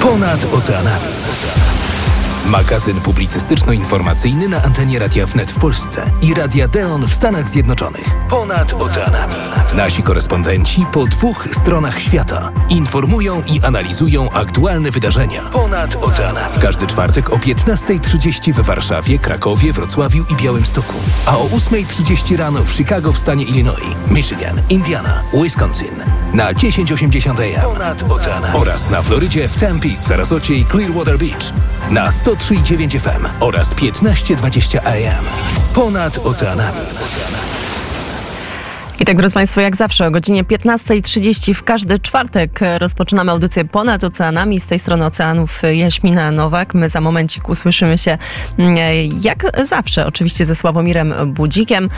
Ponad oceanami. Magazyn publicystyczno-informacyjny na antenie Radia Wnet w Polsce i Radia Deon w Stanach Zjednoczonych. Ponad oceanami. Nasi korespondenci po dwóch stronach świata informują i analizują aktualne wydarzenia. Ponad oceanami. W każdy czwartek o 15.30 we Warszawie, Krakowie, Wrocławiu i Białymstoku. A o 8.30 rano w Chicago w stanie Illinois, Michigan, Indiana, Wisconsin. Na 1080 AM. Ponad oceanami. Oraz na Florydzie w Tempe, Sarasocie i Clearwater Beach. Na 103,9 FM oraz 1520 AM. Ponad oceanami. I tak, drodzy Państwo, jak zawsze o godzinie 15.30 w każdy czwartek rozpoczynamy audycję Ponad Oceanami. Z tej strony oceanów Jaśmina Nowak. My za momencik usłyszymy się mm, jak zawsze, oczywiście ze Sławomirem Budzikiem.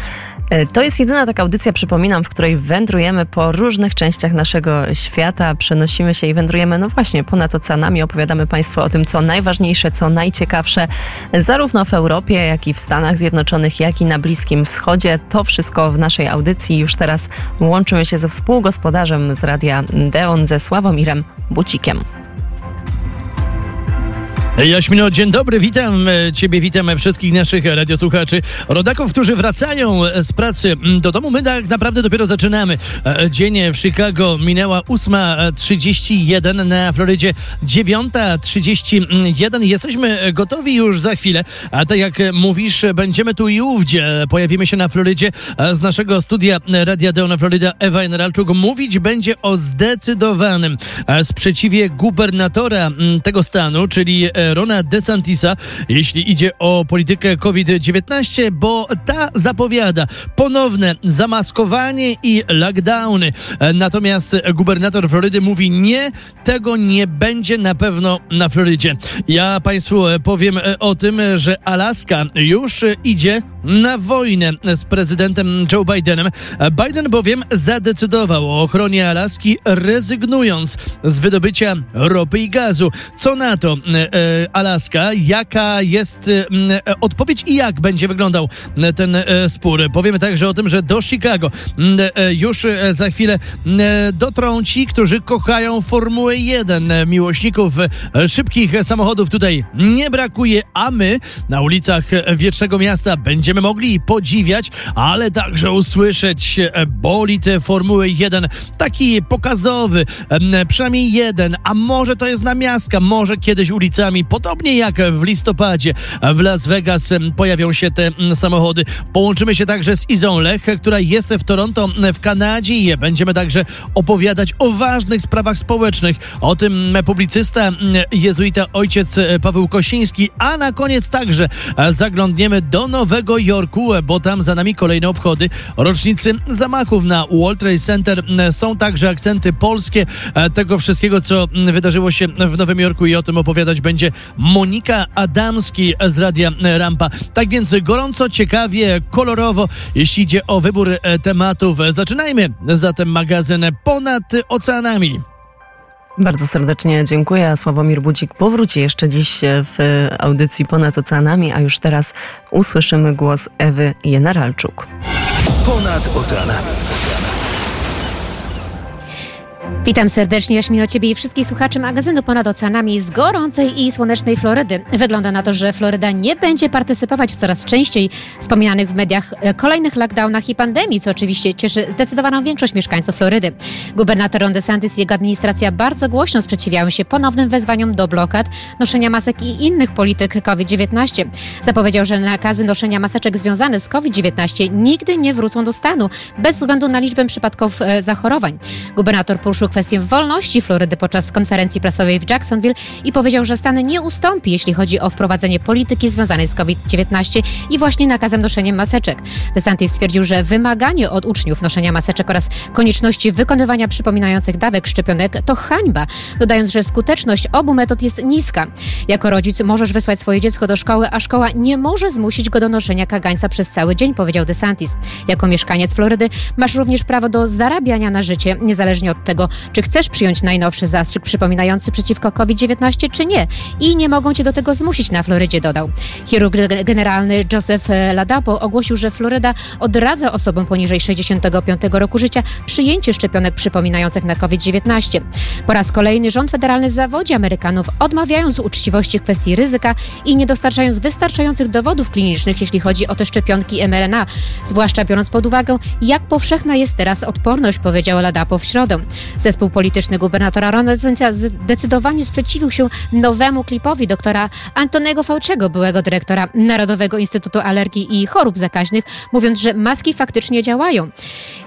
To jest jedyna taka audycja, przypominam, w której wędrujemy po różnych częściach naszego świata, przenosimy się i wędrujemy, no właśnie, ponad oceanami. Opowiadamy Państwu o tym, co najważniejsze, co najciekawsze, zarówno w Europie, jak i w Stanach Zjednoczonych, jak i na Bliskim Wschodzie. To wszystko w naszej audycji. Już teraz łączymy się ze współgospodarzem z Radia Deon, ze Sławomirem Bucikiem. Jaśmino, dzień dobry, witam e, Ciebie, witam wszystkich naszych radiosłuchaczy, rodaków, którzy wracają z pracy do domu. My tak naprawdę dopiero zaczynamy. E, dzień w Chicago minęła 8.31, na Florydzie 9.31. Jesteśmy gotowi już za chwilę, a tak jak mówisz, będziemy tu i ówdzie. Pojawimy się na Florydzie z naszego studia Radia Deona Florida. Ewa Generalczuk mówić będzie o zdecydowanym sprzeciwie gubernatora tego stanu, czyli Rona DeSantisa, jeśli idzie o politykę COVID-19, bo ta zapowiada ponowne zamaskowanie i lockdowny. Natomiast gubernator Florydy mówi nie, tego nie będzie na pewno na Florydzie. Ja Państwu powiem o tym, że Alaska już idzie na wojnę z prezydentem Joe Bidenem. Biden bowiem zadecydował o ochronie Alaski, rezygnując z wydobycia ropy i gazu. Co na to e, Alaska? Jaka jest e, odpowiedź i jak będzie wyglądał ten e, spór? Powiemy także o tym, że do Chicago już za chwilę dotrą ci, którzy kochają Formułę 1. Miłośników szybkich samochodów tutaj nie brakuje, a my na ulicach Wiecznego Miasta będziemy będziemy mogli podziwiać, ale także usłyszeć e, bolid Formuły 1, taki pokazowy, przynajmniej jeden, a może to jest namiastka, może kiedyś ulicami, podobnie jak w listopadzie w Las Vegas pojawią się te samochody. Połączymy się także z Izą Lech, która jest w Toronto w Kanadzie i będziemy także opowiadać o ważnych sprawach społecznych. O tym publicysta, jezuita ojciec Paweł Kosiński, a na koniec także zaglądniemy do Nowego Jorku, bo tam za nami kolejne obchody rocznicy zamachów na World Trade Center. Są także akcenty polskie e, tego wszystkiego, co wydarzyło się w Nowym Jorku i o tym opowiadać będzie Monika Adamski z Radia Rampa. Tak więc gorąco, ciekawie, kolorowo, jeśli idzie o wybór e, tematów. Zaczynajmy zatem magazyn Ponad Oceanami. Bardzo serdecznie dziękuję. Sławomir Budzik powróci jeszcze dziś w audycji Ponad Oceanami, a już teraz usłyszymy głos Ewy Generalczuk. Ponad Oceanami. Witam serdecznie, Jaśmino, Ciebie i wszystkich słuchaczy magazynu Ponad Oceanami z gorącej i słonecznej Florydy. Wygląda na to, że Floryda nie będzie partycypować w coraz częściej wspominanych w mediach e, kolejnych lockdownach i pandemii, co oczywiście cieszy zdecydowaną większość mieszkańców Florydy. Gubernator Ron DeSantis i jego administracja bardzo głośno sprzeciwiały się ponownym wezwaniom do blokad, noszenia masek i innych polityk COVID-19. Zapowiedział, że nakazy noszenia maseczek związane z COVID-19 nigdy nie wrócą do stanu, bez względu na liczbę przypadków e, zachorowań. Gubernator poruszył kwestię wolności Florydy podczas konferencji prasowej w Jacksonville i powiedział, że stan nie ustąpi, jeśli chodzi o wprowadzenie polityki związanej z COVID-19 i właśnie nakazem noszenia maseczek. DeSantis stwierdził, że wymaganie od uczniów noszenia maseczek oraz konieczności wykonywania przypominających dawek szczepionek to hańba, dodając, że skuteczność obu metod jest niska. Jako rodzic możesz wysłać swoje dziecko do szkoły, a szkoła nie może zmusić go do noszenia kagańca przez cały dzień, powiedział DeSantis. Jako mieszkaniec Florydy masz również prawo do zarabiania na życie, niezależnie od tego, czy chcesz przyjąć najnowszy zastrzyk przypominający przeciwko COVID-19, czy nie. I nie mogą cię do tego zmusić na Florydzie, dodał. Chirurg generalny Joseph Ladapo ogłosił, że Floryda odradza osobom poniżej 65 roku życia przyjęcie szczepionek przypominających na COVID-19. Po raz kolejny rząd federalny zawodzi Amerykanów, odmawiając uczciwości kwestii ryzyka i nie dostarczając wystarczających dowodów klinicznych, jeśli chodzi o te szczepionki mRNA, zwłaszcza biorąc pod uwagę, jak powszechna jest teraz odporność, powiedział Ladapo w środę. Zespół polityczny gubernatora Ronald zdecydowanie sprzeciwił się nowemu klipowi doktora Antonego Fauciego, byłego dyrektora Narodowego Instytutu Alergii i Chorób Zakaźnych, mówiąc, że maski faktycznie działają.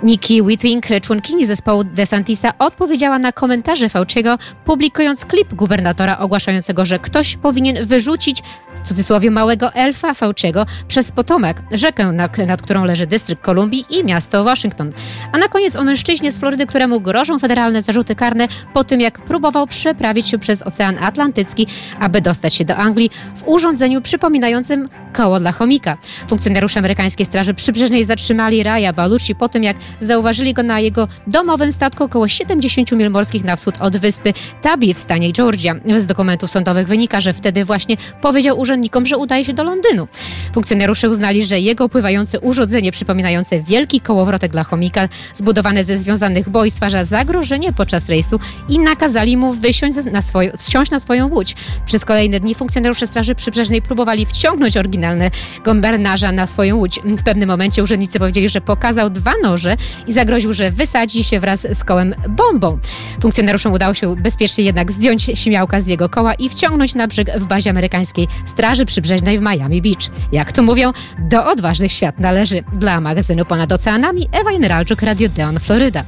Nikki Whitwing, członkini zespołu DeSantisa, odpowiedziała na komentarze Fauciego, publikując klip gubernatora ogłaszającego, że ktoś powinien wyrzucić w cudzysłowie małego elfa Fauciego przez Potomac, rzekę, nad, nad którą leży dystrykt Kolumbii i miasto Waszyngton. A na koniec o mężczyźnie z Florydy, któremu grożą federalne zarzuty karne po tym, jak próbował przeprawić się przez Ocean Atlantycki, aby dostać się do Anglii w urządzeniu przypominającym koło dla chomika. Funkcjonariusze amerykańskiej Straży Przybrzeżnej zatrzymali Raya Balucci po tym, jak zauważyli go na jego domowym statku około 70 mil morskich na wschód od wyspy Tabi w stanie Georgia. Z dokumentów sądowych wynika, że wtedy właśnie powiedział urzędnikom, że udaje się do Londynu. Funkcjonariusze uznali, że jego pływające urządzenie przypominające wielki kołowrotek dla chomika, zbudowane ze związanych boi, stwarza zagrożenie podczas rejsu i nakazali mu wysiąść na, swoją, wsiąść na swoją łódź. Przez kolejne dni funkcjonariusze Straży Przybrzeżnej próbowali wciągnąć oryginalnego marynarza na swoją łódź. W pewnym momencie urzędnicy powiedzieli, że pokazał dwa noże i zagroził, że wysadzi się wraz z kołem bombą. Funkcjonariuszom udało się bezpiecznie jednak zdjąć śmiałka z jego koła i wciągnąć na brzeg w bazie amerykańskiej Straży Przybrzeżnej w Miami Beach. Jak to mówią, do odważnych świat należy. Dla magazynu Ponad Oceanami Ewa Generalczuk, Radio Deon, Floryda.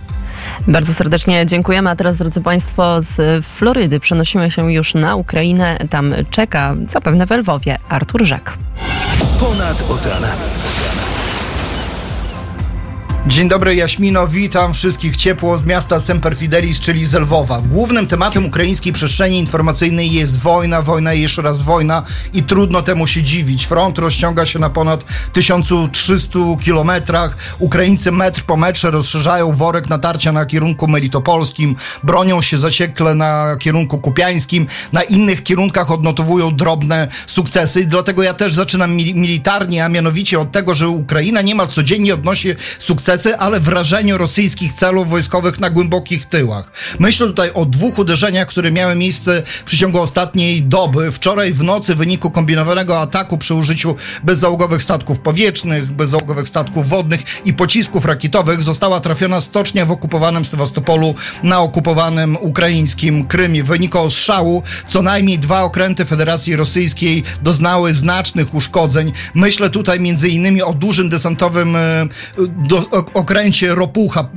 Bardzo serdecznie dziękujemy. A teraz, drodzy Państwo, z Florydy przenosimy się już na Ukrainę. Tam czeka zapewne w Lwowie Artur Żak. Ponad oceanami. Dzień dobry Jaśmino, witam wszystkich ciepło z miasta Semper Fidelis, czyli z Lwowa. Głównym tematem ukraińskiej przestrzeni informacyjnej jest wojna, wojna i jeszcze raz wojna i trudno temu się dziwić. Front rozciąga się na ponad 1300 kilometrach. Ukraińcy metr po metrze rozszerzają worek natarcia na kierunku melitopolskim, bronią się zaciekle na kierunku kupiańskim, na innych kierunkach odnotowują drobne sukcesy. Dlatego ja też zaczynam militarnie, a mianowicie od tego, że Ukraina niemal codziennie odnosi sukcesy sukcesy, ale wrażeniu rosyjskich celów wojskowych na głębokich tyłach. Myślę tutaj o dwóch uderzeniach, które miały miejsce w przeciągu ostatniej doby. Wczoraj w nocy w wyniku kombinowanego ataku przy użyciu bezzałogowych statków powietrznych, bezzałogowych statków wodnych i pocisków rakietowych została trafiona stocznia w okupowanym Sewastopolu na okupowanym ukraińskim Krymie. W wyniku ostrzału co najmniej dwa okręty Federacji Rosyjskiej doznały znacznych uszkodzeń. Myślę tutaj między innymi o dużym desantowym e, do, okręcie ropucha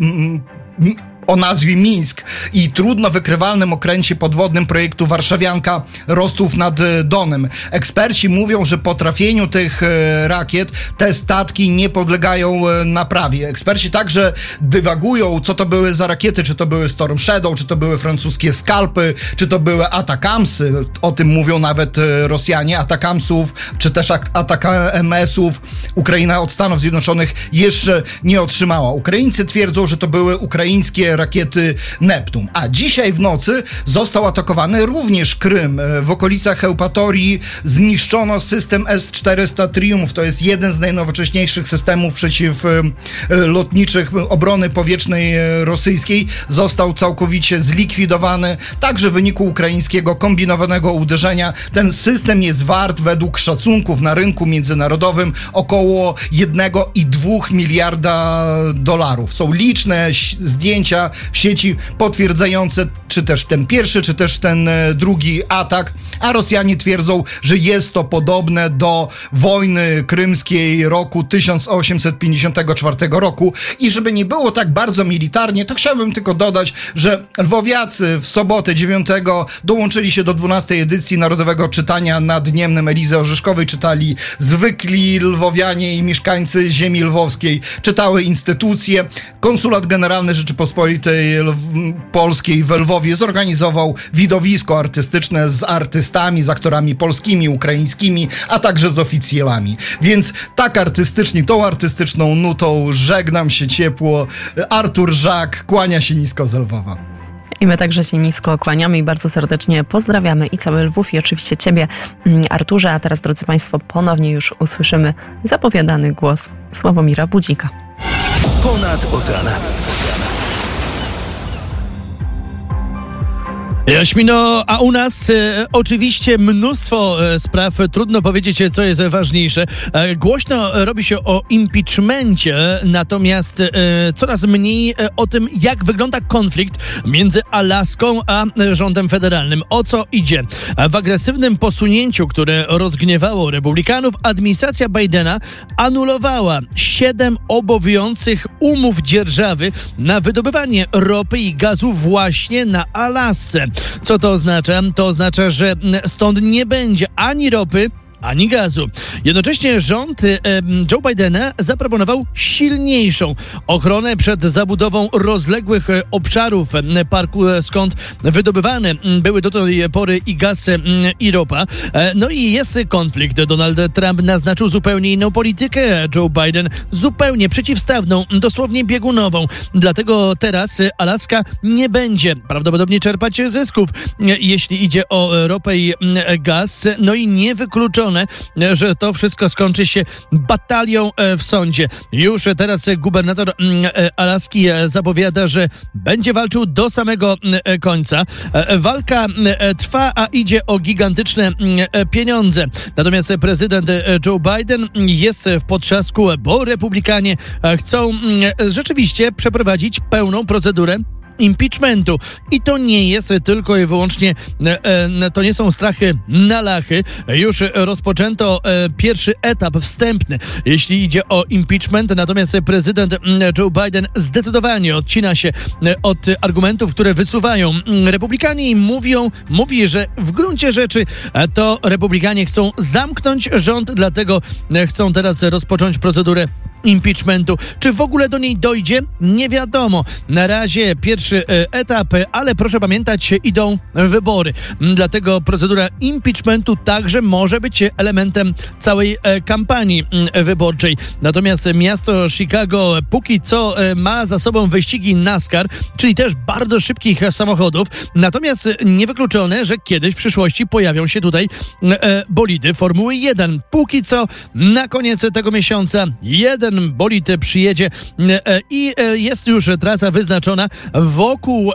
o nazwie Mińsk i trudno wykrywalnym okręcie podwodnym projektu Warszawianka Rostów nad e, Donem. Eksperci mówią, że po trafieniu tych e, rakiet te statki nie podlegają e, naprawie. Eksperci także dywagują, co to były za rakiety, czy to były Storm Shadow, czy to były francuskie Skalpy, czy to były Atakamsy. O tym mówią nawet Rosjanie. Atakamsów, czy też Atakamsów Ukraina od Stanów Zjednoczonych jeszcze nie otrzymała. Ukraińcy twierdzą, że to były ukraińskie rakiety Neptun. A dzisiaj w nocy został atakowany również Krym. E, w okolicach Eupatorii zniszczono system S-400 Triumph. To jest jeden z najnowocześniejszych systemów przeciwlotniczych e, obrony powietrznej e, rosyjskiej. Został całkowicie zlikwidowany. Także w wyniku ukraińskiego kombinowanego uderzenia ten system jest wart według szacunków na rynku międzynarodowym około 1,2 miliarda dolarów. Są liczne zdjęcia w sieci potwierdzające czy też ten pierwszy, czy też ten e, drugi atak, a Rosjanie twierdzą, że jest to podobne do wojny krymskiej roku 1854 roku. I żeby nie było tak bardzo militarnie, to chciałbym tylko dodać, że lwowiacy w sobotę 9 dołączyli się do 12 edycji Narodowego Czytania nad Dniem Elizy Orzeszkowej, czytali zwykli lwowianie i mieszkańcy ziemi lwowskiej, czytały instytucje, Konsulat Generalny Rzeczypospolitej Rzeczypospolitej Polskiej w Lwowie zorganizował widowisko artystyczne z artystami, z aktorami polskimi, ukraińskimi, a także z oficjelami. Więc tak artystycznie, tą artystyczną nutą żegnam się ciepło. Artur Żak kłania się nisko z Lwowa. I my także się nisko kłaniamy i bardzo serdecznie pozdrawiamy i cały Lwów i oczywiście Ciebie, mm, Arturze. A teraz, drodzy Państwo, ponownie już usłyszymy zapowiadany głos Sławomira Budzika. Ponad oceanami. Jaśmino, a u nas e, oczywiście mnóstwo e, spraw. Trudno powiedzieć, co jest ważniejsze. E, głośno robi się o impeachmencie, natomiast e, coraz mniej e, o tym, jak wygląda konflikt między Alaską a e, rządem federalnym. O co idzie? W agresywnym posunięciu, które rozgniewało republikanów, administracja Bidena anulowała siedem obowiązujących umów dzierżawy na wydobywanie ropy i gazu właśnie na Alasce. Co to oznacza? To oznacza, że stąd nie będzie ani ropy, ani gazu. Jednocześnie rząd em, Joe Bidena zaproponował silniejszą ochronę przed zabudową rozległych e, obszarów parku, e, skąd wydobywane były do tej pory i gaz, i ropa. E, No i jest konflikt. Donald Trump naznaczył zupełnie inną politykę. Joe Biden zupełnie przeciwstawną, dosłownie biegunową. Dlatego teraz Alaska nie będzie prawdopodobnie czerpać zysków, jeśli idzie o ropę i gaz. No i niewykluczone, że to wszystko skończy się batalią e, w sądzie. Już teraz gubernator mm, e, Alaski e, zapowiada, że będzie walczył do samego mm, końca. Walka mm, trwa, a idzie o gigantyczne pieniądze. Natomiast prezydent Joe Biden jest w potrzasku, bo republikanie chcą rzeczywiście przeprowadzić pełną procedurę impeachmentu. I to nie jest tylko i wyłącznie, e, e, to nie są strachy na lachy. Już rozpoczęto e, pierwszy etap wstępny, jeśli idzie o impeachment, natomiast prezydent Joe Biden zdecydowanie odcina się od argumentów, które wysuwają republikanie i mówią, mówi, że w gruncie rzeczy to republikanie chcą zamknąć rząd, dlatego chcą teraz rozpocząć procedurę impeachmentu. Czy w ogóle do niej dojdzie? Nie wiadomo. Na razie pierwszy e, etap, ale proszę pamiętać, idą wybory. Dlatego procedura impeachmentu także może być elementem całej e, kampanii m, wyborczej. Natomiast miasto Chicago póki co e, ma za sobą wyścigi NASCAR, czyli też bardzo szybkich samochodów. Natomiast niewykluczone, że kiedyś w przyszłości pojawią się tutaj bolidy Formuły 1. Póki co na koniec tego miesiąca jeden bolid przyjedzie e, i e, jest już trasa wyznaczona wokół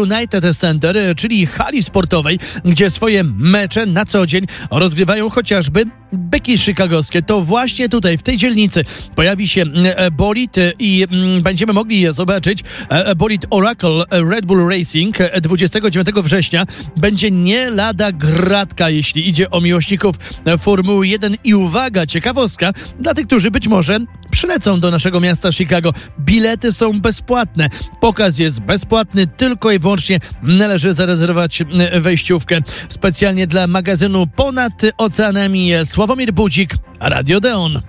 United Center, e, czyli hali sportowej, gdzie swoje mecze na co dzień rozgrywają chociażby byki chicagowskie. To właśnie tutaj, w tej dzielnicy pojawi się e, bolid e, i mm, będziemy mogli je zobaczyć. E, e, Bolid Oracle e, Red Bull Racing e, 29 września będzie nie lada gratka, jeśli idzie o miłośników e, Formuły 1. I uwaga, ciekawostka dla tych, którzy być może przylecą do naszego miasta Chicago. Bilety są bezpłatne. Pokaz jest bezpłatny, tylko i wyłącznie należy zarezerwować wejściówkę. Specjalnie dla magazynu Ponad Oceanami e, Sławomir Budzik, Radio Deon.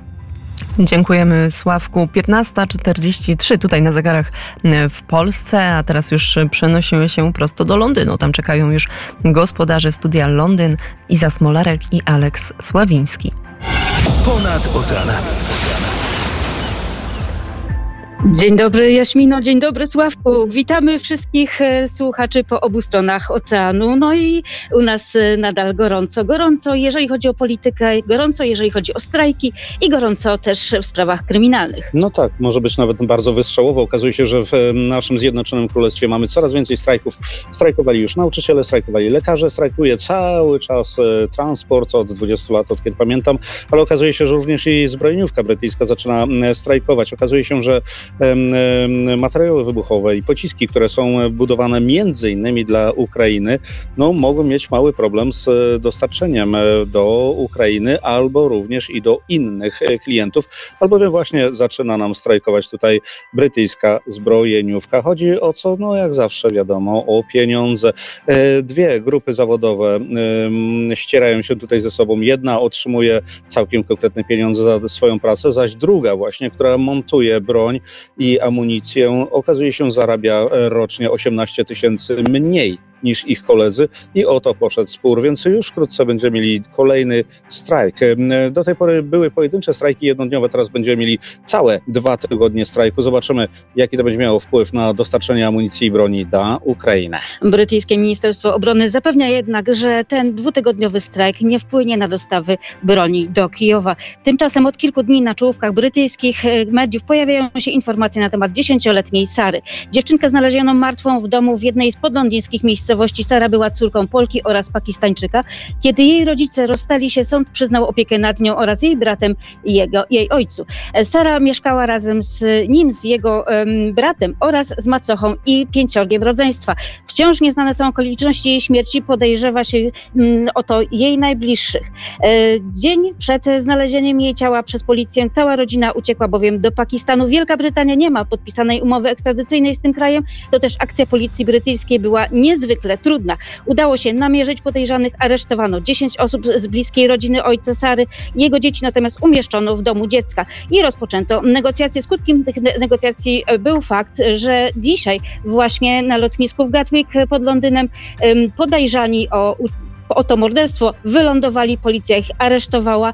Dziękujemy Sławku. 15.43 tutaj na zegarach w Polsce, a teraz już przenosimy się prosto do Londynu. Tam czekają już gospodarze studia Londyn, Iza Smolarek i Aleks Sławiński. Ponad oceanami. Dzień dobry Jaśmino, dzień dobry Sławku. Witamy wszystkich e, słuchaczy po obu stronach oceanu. No i u nas e, nadal gorąco, gorąco jeżeli chodzi o politykę, gorąco jeżeli chodzi o strajki i gorąco też w sprawach kryminalnych. No tak, może być nawet bardzo wystrzałowo. Okazuje się, że w e, naszym Zjednoczonym Królestwie mamy coraz więcej strajków. Strajkowali już nauczyciele, strajkowali lekarze, strajkuje cały czas transport od 20 lat, od kiedy pamiętam, ale okazuje się, że również i zbrojeniówka brytyjska zaczyna strajkować. Okazuje się, że materiały wybuchowe i pociski, które są budowane między innymi dla Ukrainy, no mogą mieć mały problem z e, dostarczeniem e, do Ukrainy albo również i do innych e, klientów, albowiem właśnie zaczyna nam strajkować tutaj brytyjska zbrojeniówka. Chodzi o co, no jak zawsze wiadomo, o pieniądze. Dwie grupy zawodowe ścierają się tutaj ze sobą. Jedna otrzymuje całkiem konkretne pieniądze za swoją pracę, zaś druga właśnie, która montuje broń i amunicję, okazuje się zarabia e, rocznie 18 tysięcy mniej niż ich koledzy i o to poszedł spór, więc już wkrótce będziemy mieli kolejny strajk. Do tej pory były pojedyncze strajki jednodniowe, teraz będziemy mieli całe dwa tygodnie strajku. Zobaczymy, jaki to będzie miało wpływ na dostarczenie amunicji i broni na Ukrainę. Brytyjskie Ministerstwo Obrony zapewnia jednak, że ten dwutygodniowy strajk nie wpłynie na dostawy broni do Kijowa. Tymczasem od kilku dni na czołówkach brytyjskich e, mediów pojawiają się informacje na temat dziesięcioletniej Sary. Dziewczynkę znaleziono martwą w domu w jednej z podlądyńskich miejscowości. Sara była córką Polki oraz Pakistańczyka. Kiedy jej rodzice rozstali się, sąd przyznał opiekę nad nią oraz jej bratem i jego, jej ojcu. E, Sara mieszkała razem z nim, z jego um, bratem oraz z macochą i pięciorgiem rodzeństwa. Wciąż nieznane są okoliczności jej śmierci. Podejrzewa się um, o to jej najbliższych. E, dzień przed znalezieniem jej ciała przez policję cała rodzina uciekła bowiem do Pakistanu. Wielka Brytania nie ma podpisanej umowy ekstradycyjnej z tym krajem. To też akcja policji brytyjskiej była niezwykle trudna. Udało się namierzyć podejrzanych, aresztowano 10 osób z bliskiej rodziny ojca Sary. Jego dzieci natomiast umieszczono w domu dziecka i rozpoczęto negocjacje. Skutkiem tych negocjacji był fakt, że dzisiaj właśnie na lotnisku w Gatwick pod Londynem podejrzani o o to morderstwo wylądowali, policja ich aresztowała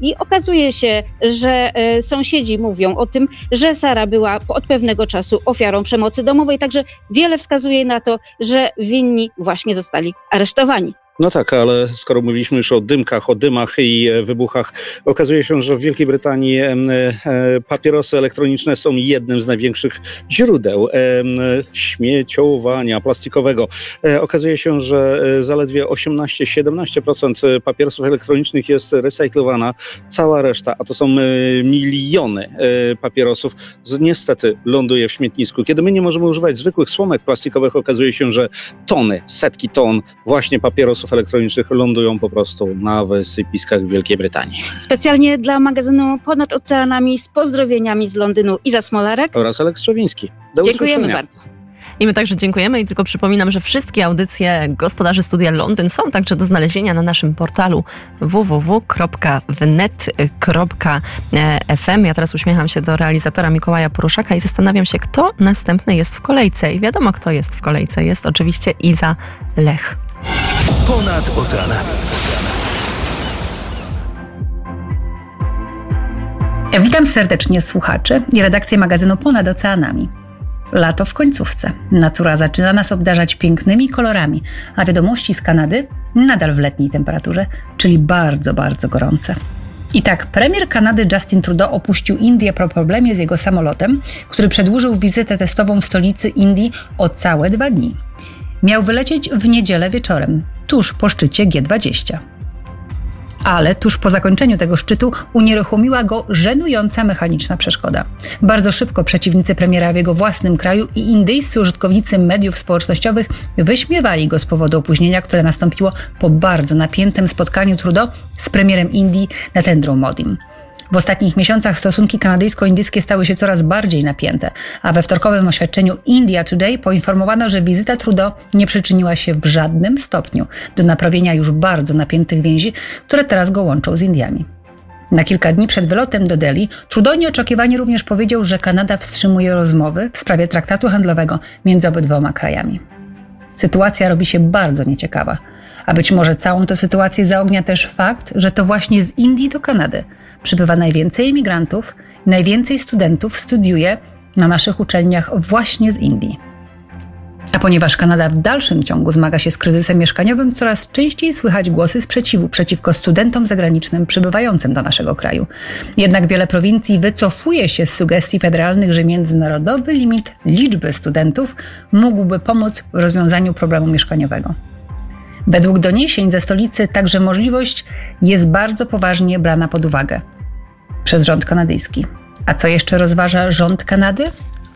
i okazuje się, że e, sąsiedzi mówią o tym, że Sara była od pewnego czasu ofiarą przemocy domowej, także wiele wskazuje na to, że winni właśnie zostali aresztowani. No tak, ale skoro mówiliśmy już o dymkach, o dymach i e, wybuchach, okazuje się, że w Wielkiej Brytanii e, papierosy elektroniczne są jednym z największych źródeł śmieciowania plastikowego. E, okazuje się, że zaledwie 18-17% papierosów elektronicznych jest recyklowana, cała reszta, a to są miliony papierosów, niestety ląduje w śmietnisku. Kiedy my nie możemy używać zwykłych słomek plastikowych, okazuje się, że tony, setki ton właśnie papierosów elektronicznych lądują po prostu na wysypiskach w Wielkiej Brytanii. Specjalnie dla magazynu Ponad Oceanami z pozdrowieniami z Londynu Iza Smolarek oraz Aleks Szowiński. Do Dziękujemy usłyszenia. bardzo. I my także dziękujemy i tylko przypominam, że wszystkie audycje gospodarzy studia Londyn są także do znalezienia na naszym portalu www.wnet.fm. Ja teraz uśmiecham się do realizatora Mikołaja Poruszaka i zastanawiam się, kto następny jest w kolejce. I wiadomo, kto jest w kolejce. Jest oczywiście Iza Lech. Ponad oceanami. Witam serdecznie słuchaczy i redakcję magazynu Ponad Oceanami. Lato w końcówce. Natura zaczyna nas obdarzać pięknymi kolorami, a wiadomości z Kanady nadal w letniej temperaturze, czyli bardzo, bardzo gorące. I tak, premier Kanady Justin Trudeau opuścił Indię po problemie z jego samolotem, który przedłużył wizytę testową w stolicy Indii o całe dwa dni. Miał wylecieć w niedzielę wieczorem, tuż po szczycie G20. Ale tuż po zakończeniu tego szczytu unieruchomiła go żenująca mechaniczna przeszkoda. Bardzo szybko przeciwnicy premiera w jego własnym kraju i indyjscy użytkownicy mediów społecznościowych wyśmiewali go z powodu opóźnienia, które nastąpiło po bardzo napiętym spotkaniu Trudeau z premierem Indii Narendra Modim. W ostatnich miesiącach stosunki kanadyjsko-indyjskie stały się coraz bardziej napięte, a we wtorkowym oświadczeniu India Today poinformowano, że wizyta Trudeau nie przyczyniła się w żadnym stopniu do naprawienia już bardzo napiętych więzi, które teraz go łączą z Indiami. Na kilka dni przed wylotem do Delhi Trudeau nieoczekiwanie również powiedział, że Kanada wstrzymuje rozmowy w sprawie traktatu handlowego między obydwoma krajami. Sytuacja robi się bardzo nieciekawa. A być może całą tę sytuację zaognia też fakt, że to właśnie z Indii do Kanady przybywa najwięcej imigrantów, najwięcej studentów studiuje na naszych uczelniach właśnie z Indii. A ponieważ Kanada w dalszym ciągu zmaga się z kryzysem mieszkaniowym, coraz częściej słychać głosy sprzeciwu przeciwko studentom zagranicznym przybywającym do naszego kraju. Jednak wiele prowincji wycofuje się z sugestii federalnych, że międzynarodowy limit liczby studentów mógłby pomóc w rozwiązaniu problemu mieszkaniowego. Według doniesień ze stolicy także możliwość jest bardzo poważnie brana pod uwagę przez rząd kanadyjski. A co jeszcze rozważa rząd Kanady?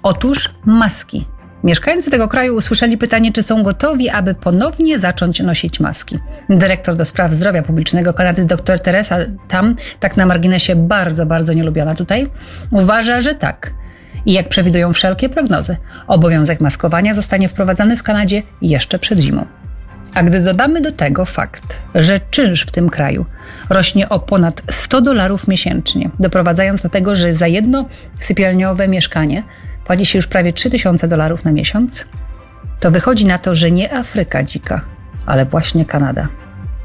Otóż maski. Mieszkańcy tego kraju usłyszeli pytanie, czy są gotowi, aby ponownie zacząć nosić maski. Dyrektor do spraw zdrowia publicznego Kanady, dr Teresa Tam, tak na marginesie bardzo, bardzo nielubiona tutaj, uważa, że tak. I jak przewidują wszelkie prognozy, obowiązek maskowania zostanie wprowadzany w Kanadzie jeszcze przed zimą. A gdy dodamy do tego fakt, że czynsz w tym kraju rośnie o ponad 100 dolarów miesięcznie, doprowadzając do tego, że za jedno sypialniowe mieszkanie płaci się już prawie 3000 dolarów na miesiąc, to wychodzi na to, że nie Afryka dzika, ale właśnie Kanada.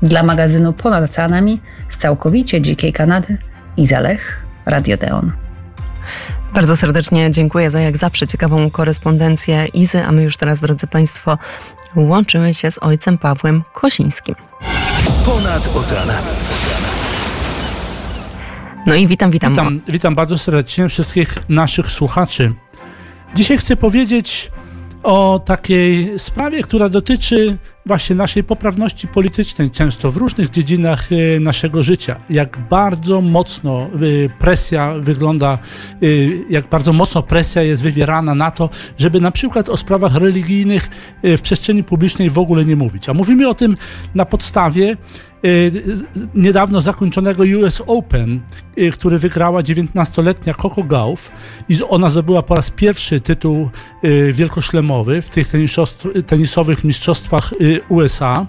Dla magazynu Ponad Oceanami z całkowicie dzikiej Kanady Iza Lech, Radio Deon. Bardzo serdecznie dziękuję za jak zawsze ciekawą korespondencję Izy, a my już teraz, drodzy Państwo, łączymy się z ojcem Pawłem Kosińskim. Ponad oceanami. No i witam, witam. Witam, witam bardzo serdecznie wszystkich naszych słuchaczy. Dzisiaj chcę powiedzieć o takiej sprawie, która dotyczy właśnie naszej poprawności politycznej, często w różnych dziedzinach e, naszego życia. Jak bardzo mocno e, presja wygląda, e, jak bardzo mocno presja jest wywierana na to, żeby na przykład o sprawach religijnych w przestrzeni publicznej w ogóle nie mówić. A mówimy o tym na podstawie niedawno zakończonego US Open, który wygrała 19-letnia Coco Gauff i ona zdobyła po raz pierwszy tytuł wielkoszlemowy w tych tenisowych mistrzostwach USA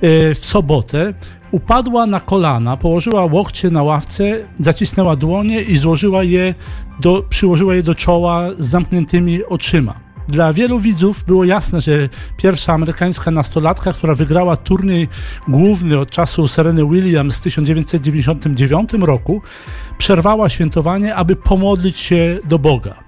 e, w sobotę upadła na kolana, położyła łokcie na ławce, zacisnęła dłonie i złożyła je do, przyłożyła je do czoła z zamkniętymi oczyma. Dla wielu widzów było jasne, że pierwsza amerykańska nastolatka, która wygrała turniej główny od czasu Sereny Williams w 1999 roku, przerwała świętowanie, aby pomodlić się do Boga.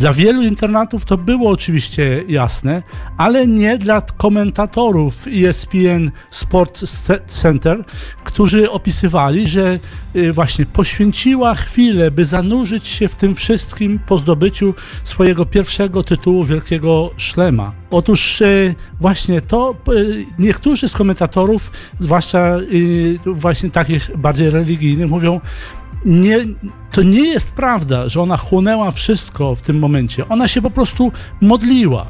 Dla wielu internatów to było oczywiście jasne, ale nie dla komentatorów ESPN Sport Center, którzy opisywali, że y, właśnie poświęciła chwilę, by zanurzyć się w tym wszystkim po zdobyciu swojego pierwszego tytułu Wielkiego Szlema. Otóż y, właśnie to y, niektórzy z komentatorów, zwłaszcza właśnie takich bardziej religijnych, mówią, nie, to nie jest prawda, że ona chłonęła wszystko w tym momencie. Ona się po prostu modliła.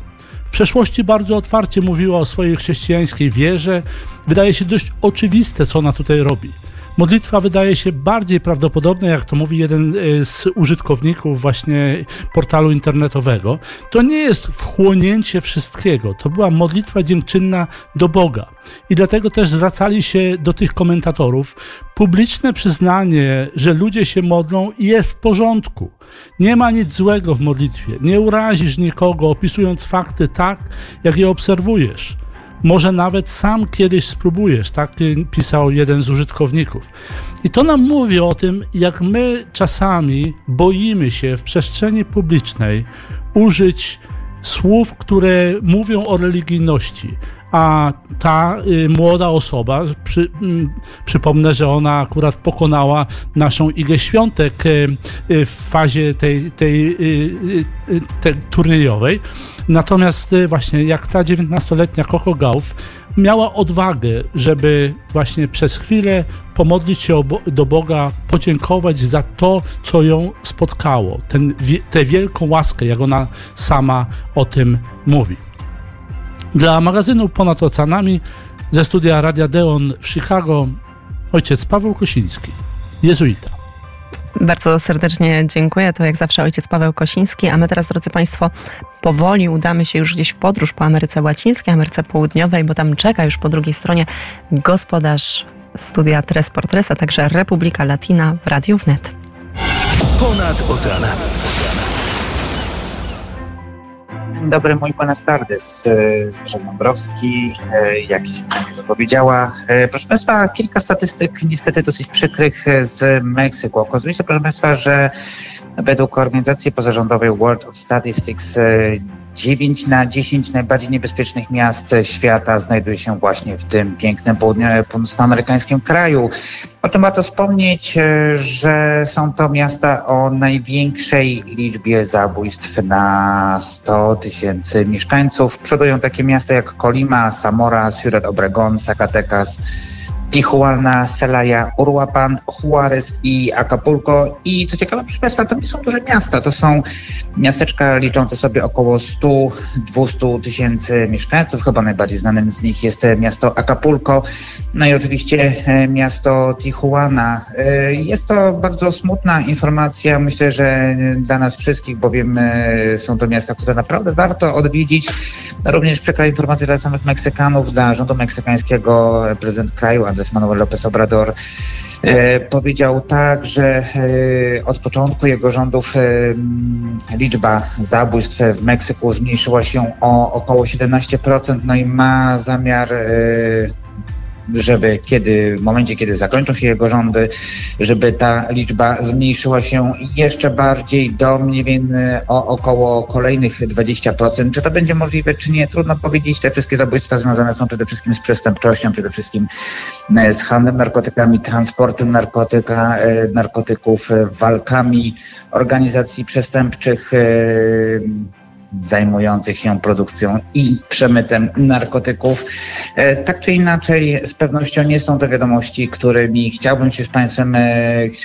W przeszłości bardzo otwarcie mówiła o swojej chrześcijańskiej wierze. Wydaje się dość oczywiste, co ona tutaj robi. Modlitwa wydaje się bardziej prawdopodobna, jak to mówi jeden e, z użytkowników właśnie portalu internetowego. To nie jest wchłonięcie wszystkiego, to była modlitwa dziękczynna do Boga. I dlatego też zwracali się do tych komentatorów. Publiczne przyznanie, że ludzie się modlą, jest w porządku. Nie ma nic złego w modlitwie. Nie urazisz nikogo, opisując fakty tak, jak je obserwujesz. Może nawet sam kiedyś spróbujesz, tak pisał jeden z użytkowników. I to nam mówi o tym, jak my czasami boimy się w przestrzeni publicznej użyć słów, które mówią o religijności, a ta y, młoda osoba, przy, y, przypomnę, że ona akurat pokonała naszą Igę Świątek y, y w fazie tej, tej, y, y, tej turniejowej. Natomiast właśnie jak ta 19-letnia Coco Gauff miała odwagę, żeby właśnie przez chwilę pomodlić się do Boga, podziękować za to, co ją spotkało, ten, tę wielką łaskę, jak ona sama o tym mówi. Dla magazynu Ponad Oceanami ze studia Radia Deon w Chicago ojciec Paweł Kosiński, jezuita. Bardzo serdecznie dziękuję. To jak zawsze ojciec Paweł Kosiński, a my teraz, drodzy Państwo, powoli udamy się już gdzieś w podróż po Ameryce Łacińskiej, Ameryce Południowej, bo tam czeka już po drugiej stronie gospodarz studia Tres por Tres, a także Republika Latina w Radiu Wnet. Ponad oceanami. Dzień dobry, mój buenas tardes. Zbigniew Dąbrowski, e, jak się pani zapowiedziała. E, proszę Państwa, kilka statystyk niestety dosyć przykrych z Meksyku. Okazuje się, proszę Państwa, że według organizacji pozarządowej World of Statistics 9 na 10 najbardziej niebezpiecznych miast świata znajduje się właśnie w tym pięknym północnoamerykańskim kraju. O tym warto wspomnieć, e, że są to miasta o największej liczbie zabójstw na 100 tysięcy mieszkańców. Przodują takie miasta jak Colima, Zamora, Ciudad Obregón, Zacatecas, Tijuana, Celaya, Uruapan, Juarez i Acapulco. I co ciekawe, proszę Państwa, to nie są duże miasta, to są miasteczka liczące sobie około 100-200 tysięcy mieszkańców. Chyba najbardziej znanym z nich jest miasto Acapulco, no i oczywiście e, miasto Tijuana. E, jest to bardzo smutna informacja, myślę, że dla nas wszystkich, bowiem e, są to miasta, które naprawdę warto odwiedzić. Również przykra informacja dla samych Meksykanów, dla rządu meksykańskiego prezydent kraju, Andrés Manuel López Obrador e, powiedział tak, że e, od początku jego rządów e, liczba zabójstw w Meksyku zmniejszyła się o około 17%, no i ma zamiar żeby kiedy, w momencie, kiedy zakończą się jego rządy, żeby ta liczba zmniejszyła się jeszcze bardziej do mniej więcej o około kolejnych 20%. Czy to będzie możliwe, czy nie? Trudno powiedzieć. Te wszystkie zabójstwa związane są przede wszystkim z przestępczością, przede wszystkim e, z handlem narkotykami, transportem narkotyka, e, narkotyków, e, walkami organizacji przestępczych, zajmujących się produkcją i przemytem narkotyków. E, tak czy inaczej, z pewnością nie są to wiadomości, którymi chciałbym się z Państwem, e,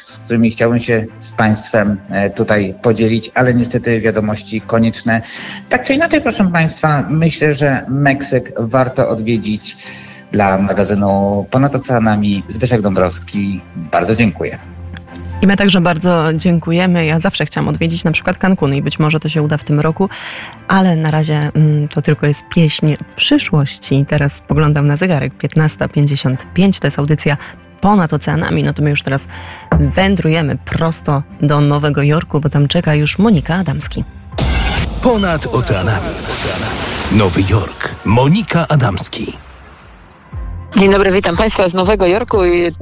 z którymi chciałbym się z Państwem e, tutaj podzielić, ale niestety wiadomości konieczne. Tak czy inaczej, proszę Państwa, myślę, że Meksyk warto odwiedzić. Dla magazynu Ponad Oceanami Zbyszek Dąbrowski. Bardzo dziękuję. I my także bardzo dziękujemy. Ja zawsze chciałam odwiedzić na przykład Cancun i być może to się uda w tym roku, ale na razie mm, to tylko jest pieśń przyszłości. Teraz spoglądam na zegarek 15.55. To jest audycja ponad oceanami. No to my już teraz wędrujemy prosto do Nowego Jorku, bo tam czeka już Monika Adamski. Ponad oceanami. Nowy Jork. Monika Adamski. Dzień dobry, witam Państwa z Nowego Jorku.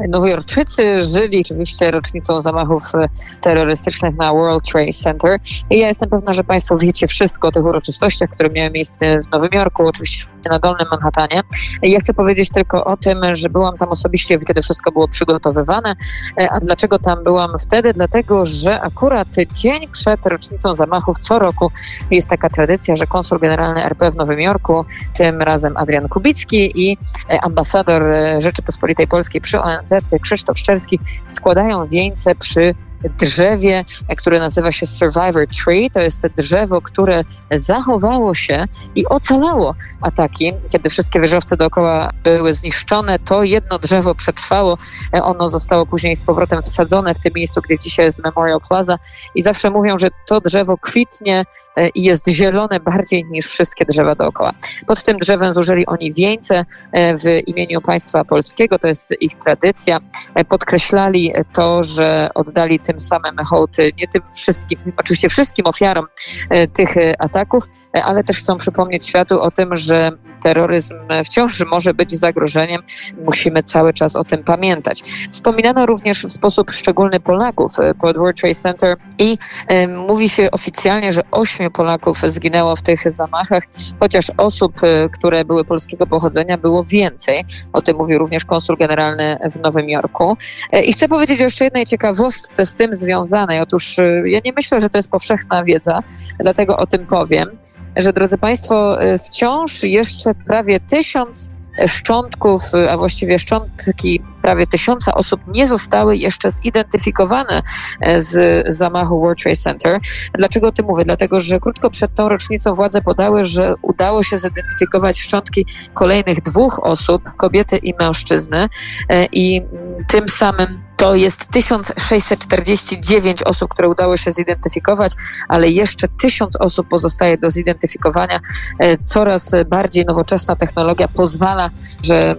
Nowojorczycy żyli oczywiście rocznicą zamachów e, terrorystycznych na World Trade Center. I ja jestem pewna, że Państwo wiecie wszystko o tych uroczystościach, które miały miejsce w Nowym Jorku, oczywiście na Dolnym Manhattanie. Ja chcę powiedzieć tylko o tym, że byłam tam osobiście, kiedy wszystko było przygotowywane. E, a dlaczego tam byłam wtedy? Dlatego, że akurat dzień przed rocznicą zamachów co roku jest taka tradycja, że konsul generalny RP w Nowym Jorku, tym razem Adrian Kubicki i e, ambasador e, Rzeczypospolitej Polskiej przy ONZ, Krzysztof Szczerski, składają wieńce przy drzewie, które nazywa się Survivor Tree. To jest drzewo, które zachowało się i ocalało ataki. Kiedy wszystkie wieżowce dookoła były zniszczone, to jedno drzewo przetrwało. Ono zostało później z powrotem wsadzone w tym miejscu, gdzie dzisiaj jest Memorial Plaza i zawsze mówią, że to drzewo kwitnie e, i jest zielone bardziej niż wszystkie drzewa dookoła. Pod tym drzewem zużyli oni wieńce e, w imieniu państwa polskiego, to jest ich tradycja. E, podkreślali to, że oddali tym tym samym hołd nie tym wszystkim, oczywiście wszystkim ofiarom e, tych e, ataków, ale też chcą przypomnieć światu o tym, że terroryzm wciąż może być zagrożeniem. Musimy cały czas o tym pamiętać. Wspominano również w sposób szczególny Polaków pod World Trade Center i y, mówi się oficjalnie, że ośmiu Polaków zginęło w tych zamachach, chociaż osób, y, które były polskiego pochodzenia, było więcej. O tym mówił również konsul generalny w Nowym Jorku. I chcę powiedzieć o jeszcze jednej ciekawostce z tym związanej. Otóż ja nie myślę, że to jest powszechna wiedza, dlatego o tym powiem że drodzy Państwo, y, wciąż jeszcze prawie tysiąc szczątków, y, a właściwie szczątki prawie tysiąca osób nie zostały jeszcze zidentyfikowane e, z zamachu World Trade Center. Dlaczego o tym mówię? Dlatego, że krótko przed tą rocznicą władze podały, że udało się zidentyfikować szczątki kolejnych dwóch osób, kobiety i mężczyzny e, i tym samym to jest 1649 osób, które udało się zidentyfikować, ale jeszcze 1000 osób pozostaje do zidentyfikowania. E, coraz bardziej nowoczesna technologia pozwala, że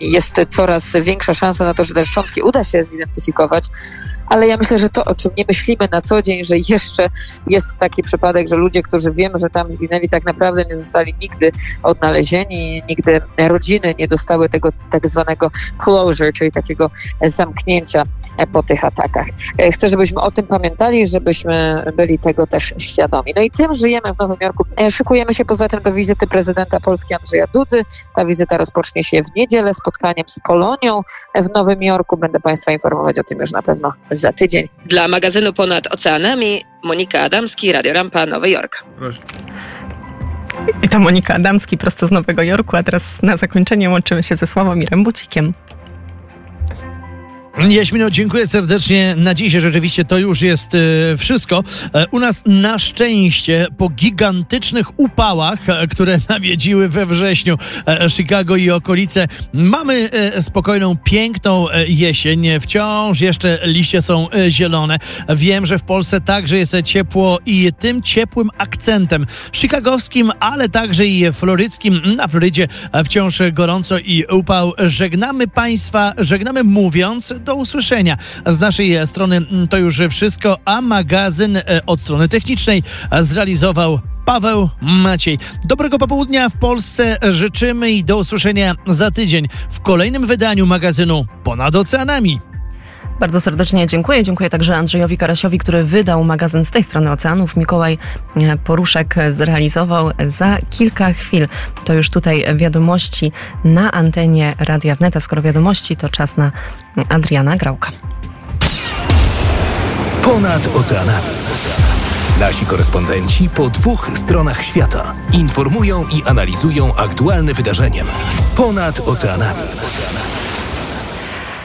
jest coraz większa szansa na to, że te szczątki uda się zidentyfikować, ale ja myślę, że to, o czym nie myślimy na co dzień, że jeszcze jest taki przypadek, że ludzie, którzy wiemy, że tam zginęli, tak naprawdę nie zostali nigdy odnalezieni, nigdy rodziny nie dostały tego tak zwanego closure, czyli takiego zamknięcia po tych atakach. Chcę, żebyśmy o tym pamiętali, żebyśmy byli tego też świadomi. No i tym żyjemy w Nowym Jorku. Szykujemy się poza tym do wizyty prezydenta Polski Andrzeja Dudy. Ta wizyta rozpocznie się w niedzielę spotkaniem z Polonią w Nowym Jorku. Będę Państwa informować o tym już na pewno za tydzień. Dla magazynu Ponad Oceanami Monika Adamski, Radio Rampa, Nowy Jork. Proszę. I to Monika Adamski prosto z Nowego Jorku, a teraz na zakończenie łączymy się ze Sławomirem Bucikiem. Jaśmino, dziękuję serdecznie. Na dzisiaj rzeczywiście to już jest e, wszystko. E, u nas na szczęście po gigantycznych upałach, e, które nawiedziły we wrześniu e, Chicago i okolice, mamy spokojną, piękną jesień. Wciąż jeszcze liście są zielone. Wiem, że w Polsce także jest ciepło i tym ciepłym akcentem chicagowskim, ale także i floryckim. Na Florydzie wciąż gorąco i upał. Żegnamy Państwa, żegnamy mówiąc do usłyszenia. Z naszej strony mm, to już wszystko, a magazyn e, od strony technicznej e, zrealizował Paweł Maciej. Dobrego popołudnia w Polsce życzymy i do usłyszenia za tydzień w kolejnym wydaniu magazynu Ponad Oceanami. Bardzo serdecznie dziękuję. Dziękuję także Andrzejowi Karasiowi, który wydał magazyn z tej strony oceanów. Mikołaj e, Poruszek zrealizował za kilka chwil. To już tutaj wiadomości na antenie Radia Wnet, a skoro wiadomości, to czas na Adriana Grałka. Ponad oceanami. Nasi korespondenci po dwóch stronach świata informują i analizują aktualne wydarzenia. Ponad oceanami.